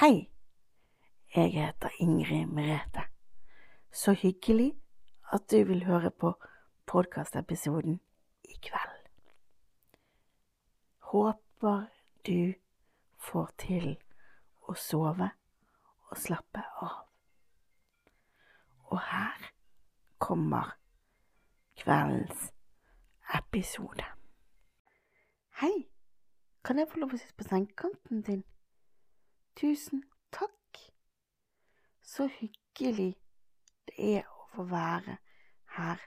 Hei, jeg heter Ingrid Merete. Så hyggelig at du vil høre på podkastepisoden i kveld. Håper du får til å sove og slappe av. Og her kommer kveldens episode. Hei, kan jeg få lov å sitte på sengekanten din? Tusen takk. Så hyggelig det er å få være her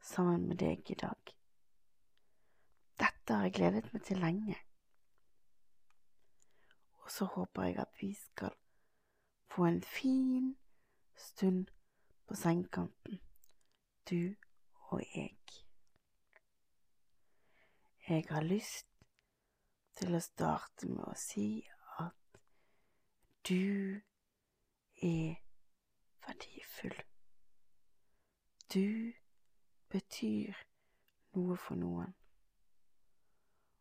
sammen med deg i dag. Dette har jeg gledet meg til lenge. Og så håper jeg at vi skal få en fin stund på sengekanten, du og jeg. Jeg har lyst til å starte med å si du er verdifull. Du betyr noe for noen,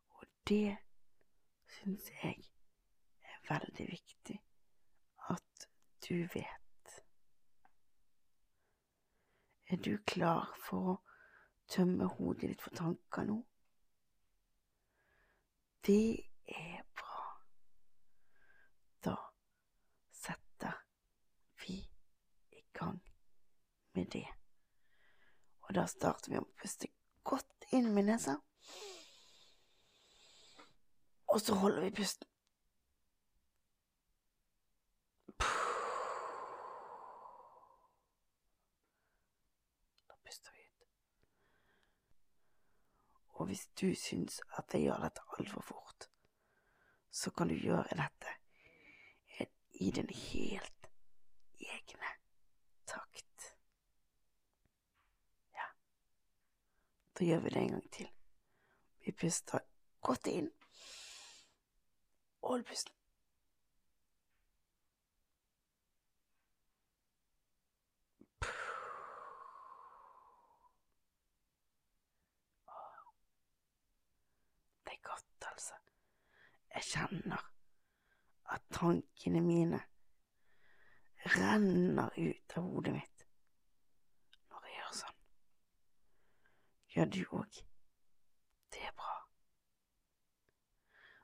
og det syns jeg er veldig viktig at du vet. Er du klar for å tømme hodet ditt for tanker nå? Det er bra. Da setter vi i gang med det. Og da starter vi å puste godt inn med nesa. Og så holder vi pusten. Da puster vi ut. Og hvis du syns at jeg gjør dette altfor fort, så kan du gjøre dette i din helt egne takt. Ja, da gjør vi det en gang til. Vi puster godt inn. Hold pusten. Det er godt, altså. Jeg kjenner at tankene mine renner ut av hodet mitt når jeg gjør sånn. Gjør du òg? Det er bra.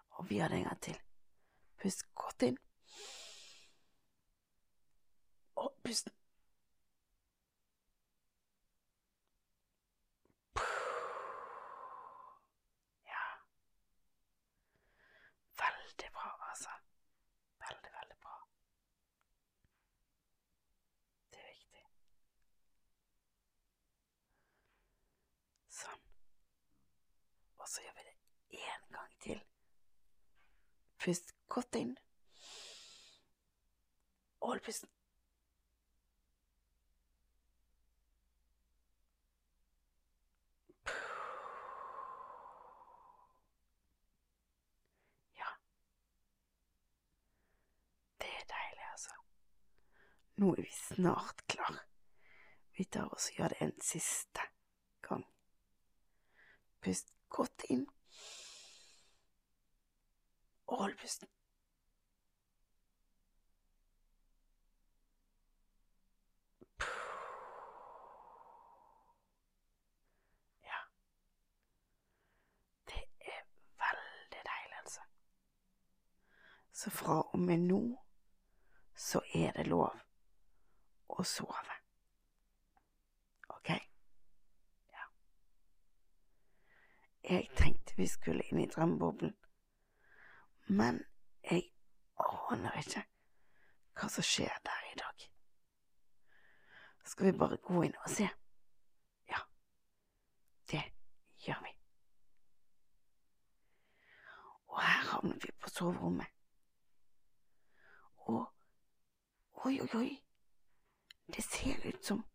Og vi har det en gang til. Pust godt inn. Og pust Ja. Veldig bra, altså. Veldig, veldig bra. Det er viktig. Sånn. Og så gjør vi det én gang til. Pust godt inn. Hold pusten. Ja. Det er deilig, altså. Nå er vi snart klar. Vi tar oss og gjør det en siste gang. Pust godt inn. Og hold pusten. Ja. Det er veldig deilig, altså. Så fra og med nå så er det lov å sove. Ok? Ja. Jeg tenkte vi skulle inn i drømmeboblen, men jeg aner ikke hva som skjer der i dag. Skal vi bare gå inn og se? Ja, det gjør vi. Og her havner vi på soverommet. Og oi, oi, oi, det ser ut som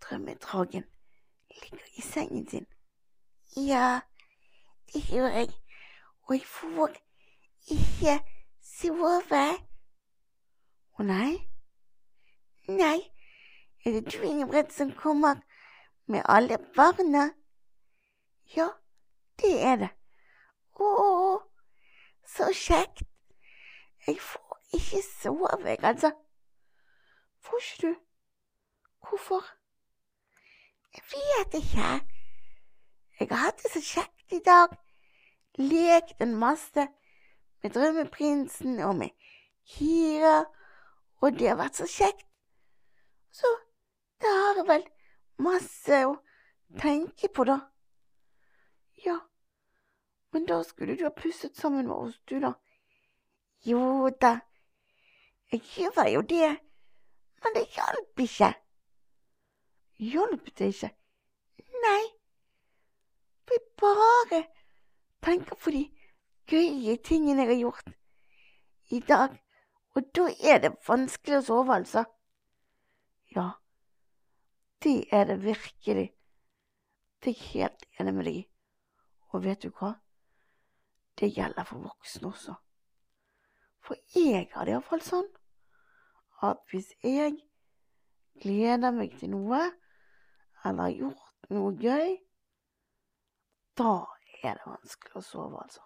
drømmedragen ligger i sengen sin. Ja, det gjør jeg, og jeg får ikke sove. Å nei? Nei, er det du, Ingebrigt, som kommer med alle barna? Ja, det er det. Å, så kjekt. Jeg får ikke sove, jeg, altså. Får ikke du? Hvorfor? Jeg vet ikke. Jeg har hatt det så kjekt i dag. Lekt en masse med Drømmeprinsen og med Kira, og det har vært så kjekt. Så da har jeg vel masse å tenke på, da. Ja, men da skulle du ha pusset sammen med oss, du, da. Jo da, jeg gjør jo det, men det hjalp ikke. Hjalp det ikke? Nei, jeg bare tenker på de gøye tingene jeg har gjort i dag, og da er det vanskelig å sove, altså. Ja, det er det virkelig. Det er jeg helt enig med deg i. Og vet du hva? Det gjelder for voksne også. For jeg har det iallfall sånn at hvis jeg gleder meg til noe, eller har gjort noe gøy, da er det vanskelig å sove, altså.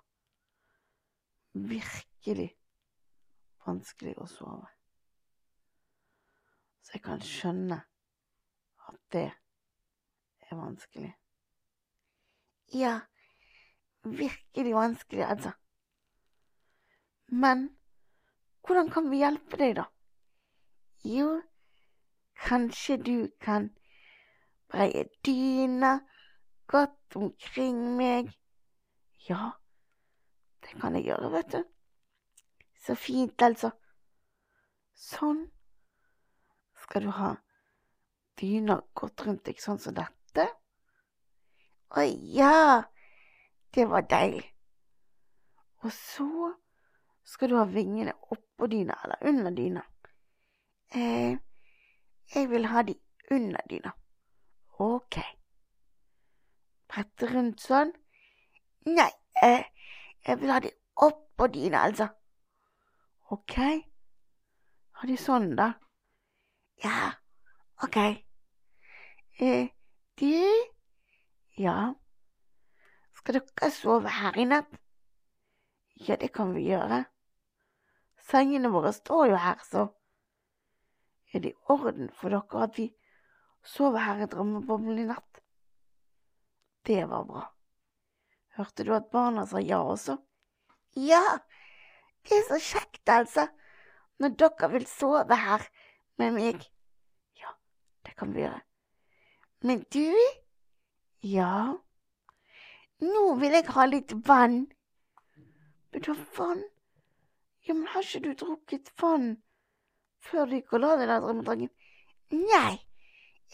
Virkelig vanskelig å sove. Så jeg kan skjønne at det er vanskelig. Ja, virkelig vanskelig, altså. Men hvordan kan vi hjelpe deg, da? Jo, kanskje du kan breie dyna godt omkring meg. Ja, det kan jeg gjøre, vet du. Så fint, altså. Sånn skal du ha dyna godt rundt deg, sånn som dette. Å ja, det var deilig. Og så skal du ha vingene oppå dyna eller under dyna. Eh, jeg vil ha de under dyna. Ok. Rundt sånn. Nei, eh, jeg vil ha de oppå dyna, altså. Ok. Ha de sånn, da. Ja, ok. Eh, du Ja. Skal dere sove her i natt? Ja, det kan vi gjøre. Sengene våre står jo her, så er det i orden for dere at vi sover her i drømmeboblen i natt? Det var bra. Hørte du at barna sa ja også? Ja, det er så kjekt, altså, når dere vil sove her med meg. Ja, det kan vi gjøre. Men du? Ja? Nå vil jeg ha litt vann. Vil du ha vann? Ja, men har ikke du drukket vann før du gikk og la deg der, drømmedrangen? Nei,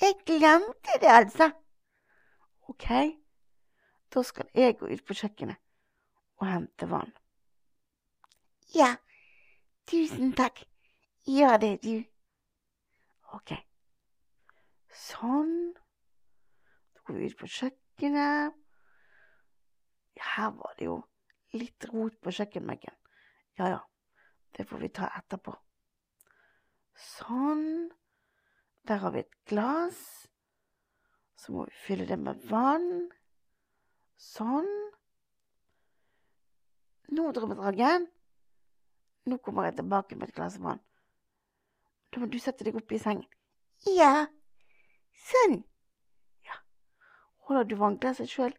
jeg glemte det, altså. Ok, da skal jeg gå ut på kjøkkenet og hente vann. Ja, tusen takk. Gjør det, du. Ok. Sånn. Da går vi ut på kjøkkenet. Her var det jo litt rot på kjøkkenbenken. Ja ja, det får vi ta etterpå. Sånn. Der har vi et glass. Så må vi fylle det med vann. Sånn. Nå, drømmedragen. Nå kommer jeg tilbake med et glass vann. Da må du sette deg opp i sengen. Ja, sånn. Ja. Holder du vannglasset sjøl?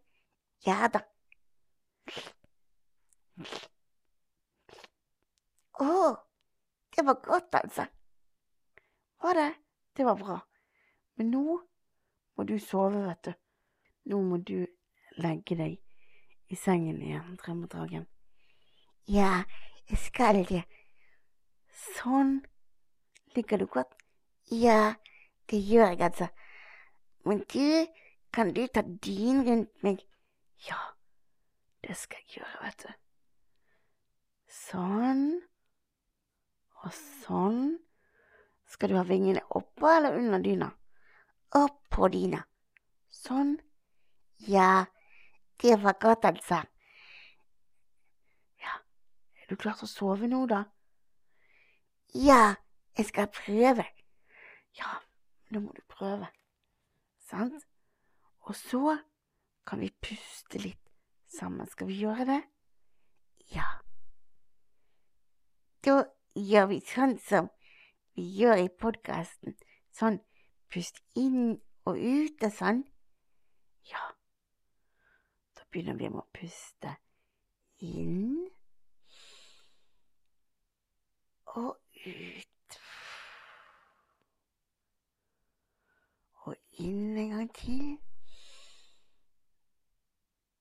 Ja da. Å, det var godt, altså. Var det? Det var bra. Men nå må du sove, vet du. Nå må du legge deg i sengen igjen, drømmedragen. Ja, jeg skal det. Sånn. Ligger du godt? Ja, det gjør jeg, altså. Men du, kan du ta dynen rundt meg? Ja, det skal jeg gjøre, vet du. Sånn. Og sånn. Skal du ha vingene oppå eller under dyna? Oppå dyna. Sånn. Ja, det var godt, altså. Ja, er du klar til å sove nå, da? Ja, jeg skal prøve. Ja, nå må du prøve. Sant? Og så kan vi puste litt sammen. Skal vi gjøre det? Ja. Da gjør vi sånn som vi gjør i podkasten. Sånn pust inn og ut er sånn. Ja, da begynner vi med å puste inn og ut. Og inn en gang til.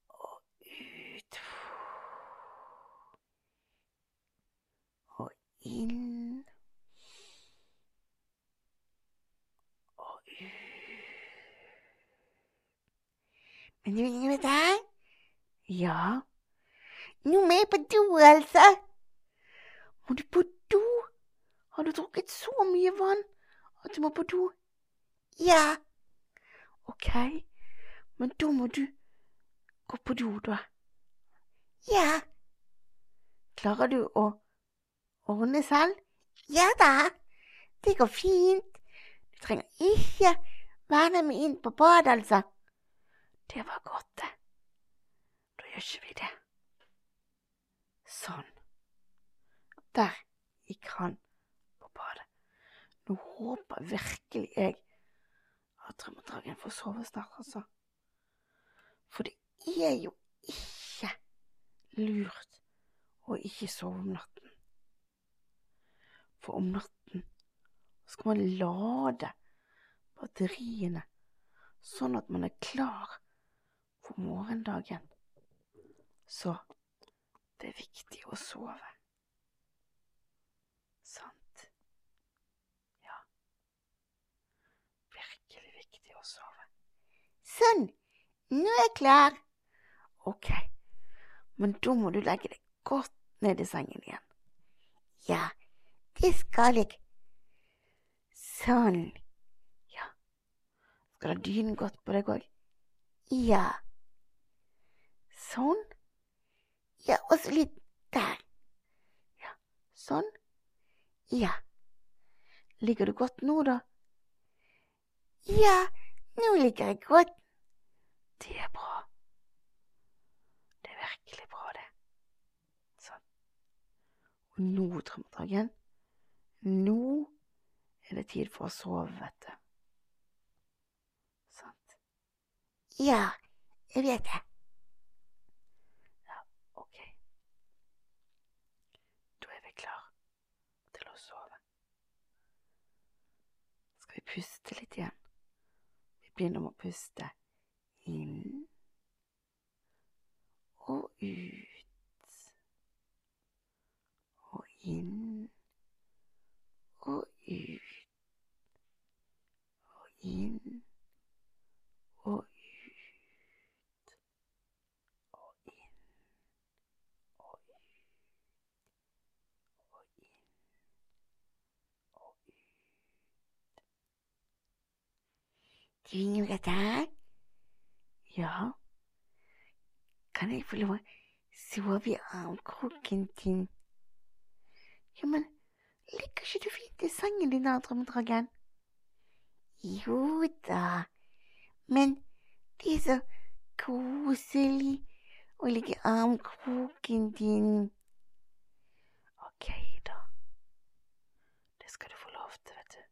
Og ut. Og inn. Og ut. Men du, Ingeborg, ja, nå må jeg på do, Else. Må du på do? Har du drukket så mye vann at du må på do? Ja. Ok, men da må du gå på do, da. Ja. Klarer du å ordne selv? Ja da, det går fint. Du trenger ikke være med inn på badet, altså. Det var godt, det. Da gjør ikke vi det. Sånn. Der gikk han på badet. Nå håper virkelig jeg at Drømmedragen får sove snart, altså. For det er jo ikke lurt å ikke sove om natten. For om natten skal man lade batteriene sånn at man er klar for morgendagen. Så det er viktig å sove. Sant? Ja. Virkelig viktig å sove. Sånn, nå er jeg klar. Ok, men da må du legge deg godt ned i sengen igjen. Ja, det skal jeg. Sånn. Ja. Skal du ha dynen godt på deg òg? Ja. Sånn. Ja, og så litt der. Ja, sånn. Ja. Ligger du godt nå, da? Ja, nå ligger jeg godt. Det er bra. Det er virkelig bra, det. Sånn. Og nå, Drømmedragen, nå er det tid for å sove, vet du. Sant? Ja, jeg vet det. Ja, ok. Da er vi klar til å sove. Skal vi puste litt igjen? Vi begynner med å puste inn og ut. Og inn og ut. Og inn og ut. Og inn og ut. Og inn og ut. Du, der. Ja? Kan jeg få lov å sove i armkroken din? Ja, men ligger ikke du fint i sengen din, da, Drømmedragen? Jo da, men det er så koselig å ligge i armkroken din. Ok, da. Det skal du få lov til, vet du.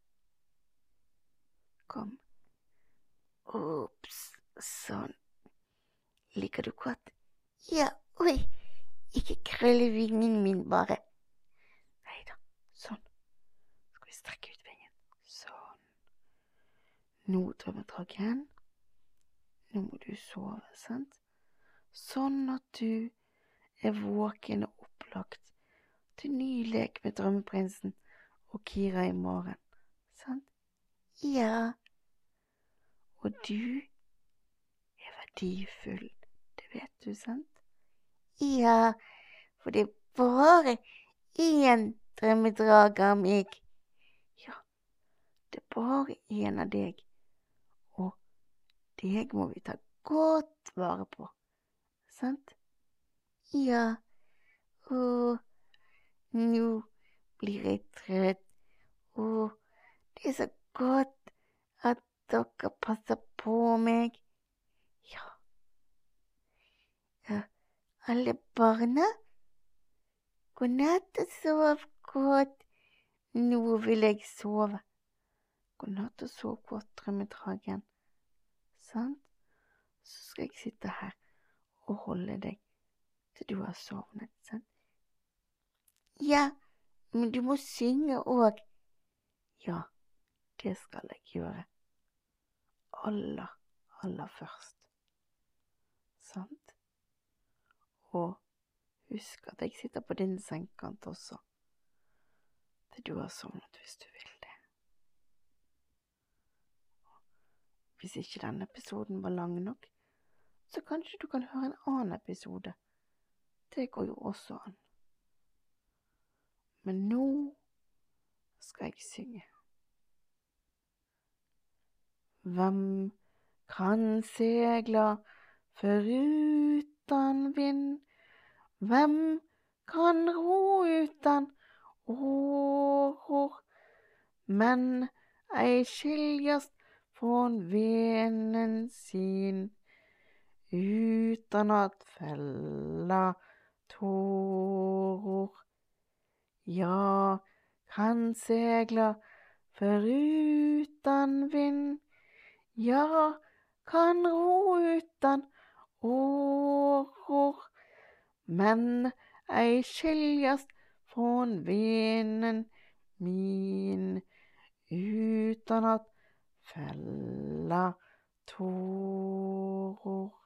Kom. Ops, sånn. Liker du godt? Ja, oi, ikke krølle vingen min, bare. Nei da, sånn. Skal vi strekke ut vingen. Sånn. Nå, drømmedragen. Nå må du sove, sant? Sånn at du er våken og opplagt til ny lek med drømmeprinsen og Kira i morgen. Sant? Ja. Og du er verdifull. Det vet du, sant? Ja, for det er bare én drømmedrager av meg. Ja, det er bare én av deg. Og deg må vi ta godt vare på. Sant? Ja. og nå blir jeg trøtt. Å, det er så godt dere passer på meg. Ja. Ja, alle barna. God natt og sov godt. Nå vil jeg sove. God natt og sov godt, drømmedragen. Sant? Så skal jeg sitte her og holde deg til du har sovnet, sant? Ja, men du må synge òg. Ja, det skal jeg gjøre. Aller, aller først. Sant? Og husk at jeg sitter på din sengekant også, til du har sovnet hvis du vil det. Hvis ikke denne episoden var lang nok, så kanskje du kan høre en annen episode. Det går jo også an. Men nå skal jeg synge. Hvem kan segla foruten vind? Hvem kan ro uten åror? Men ei skiljast från venen sin utan att fella tårer. Ja, kan segla foruten vind. Jag kan ro utan åror. Men ei skiljas från venen min utan att fälla tårer.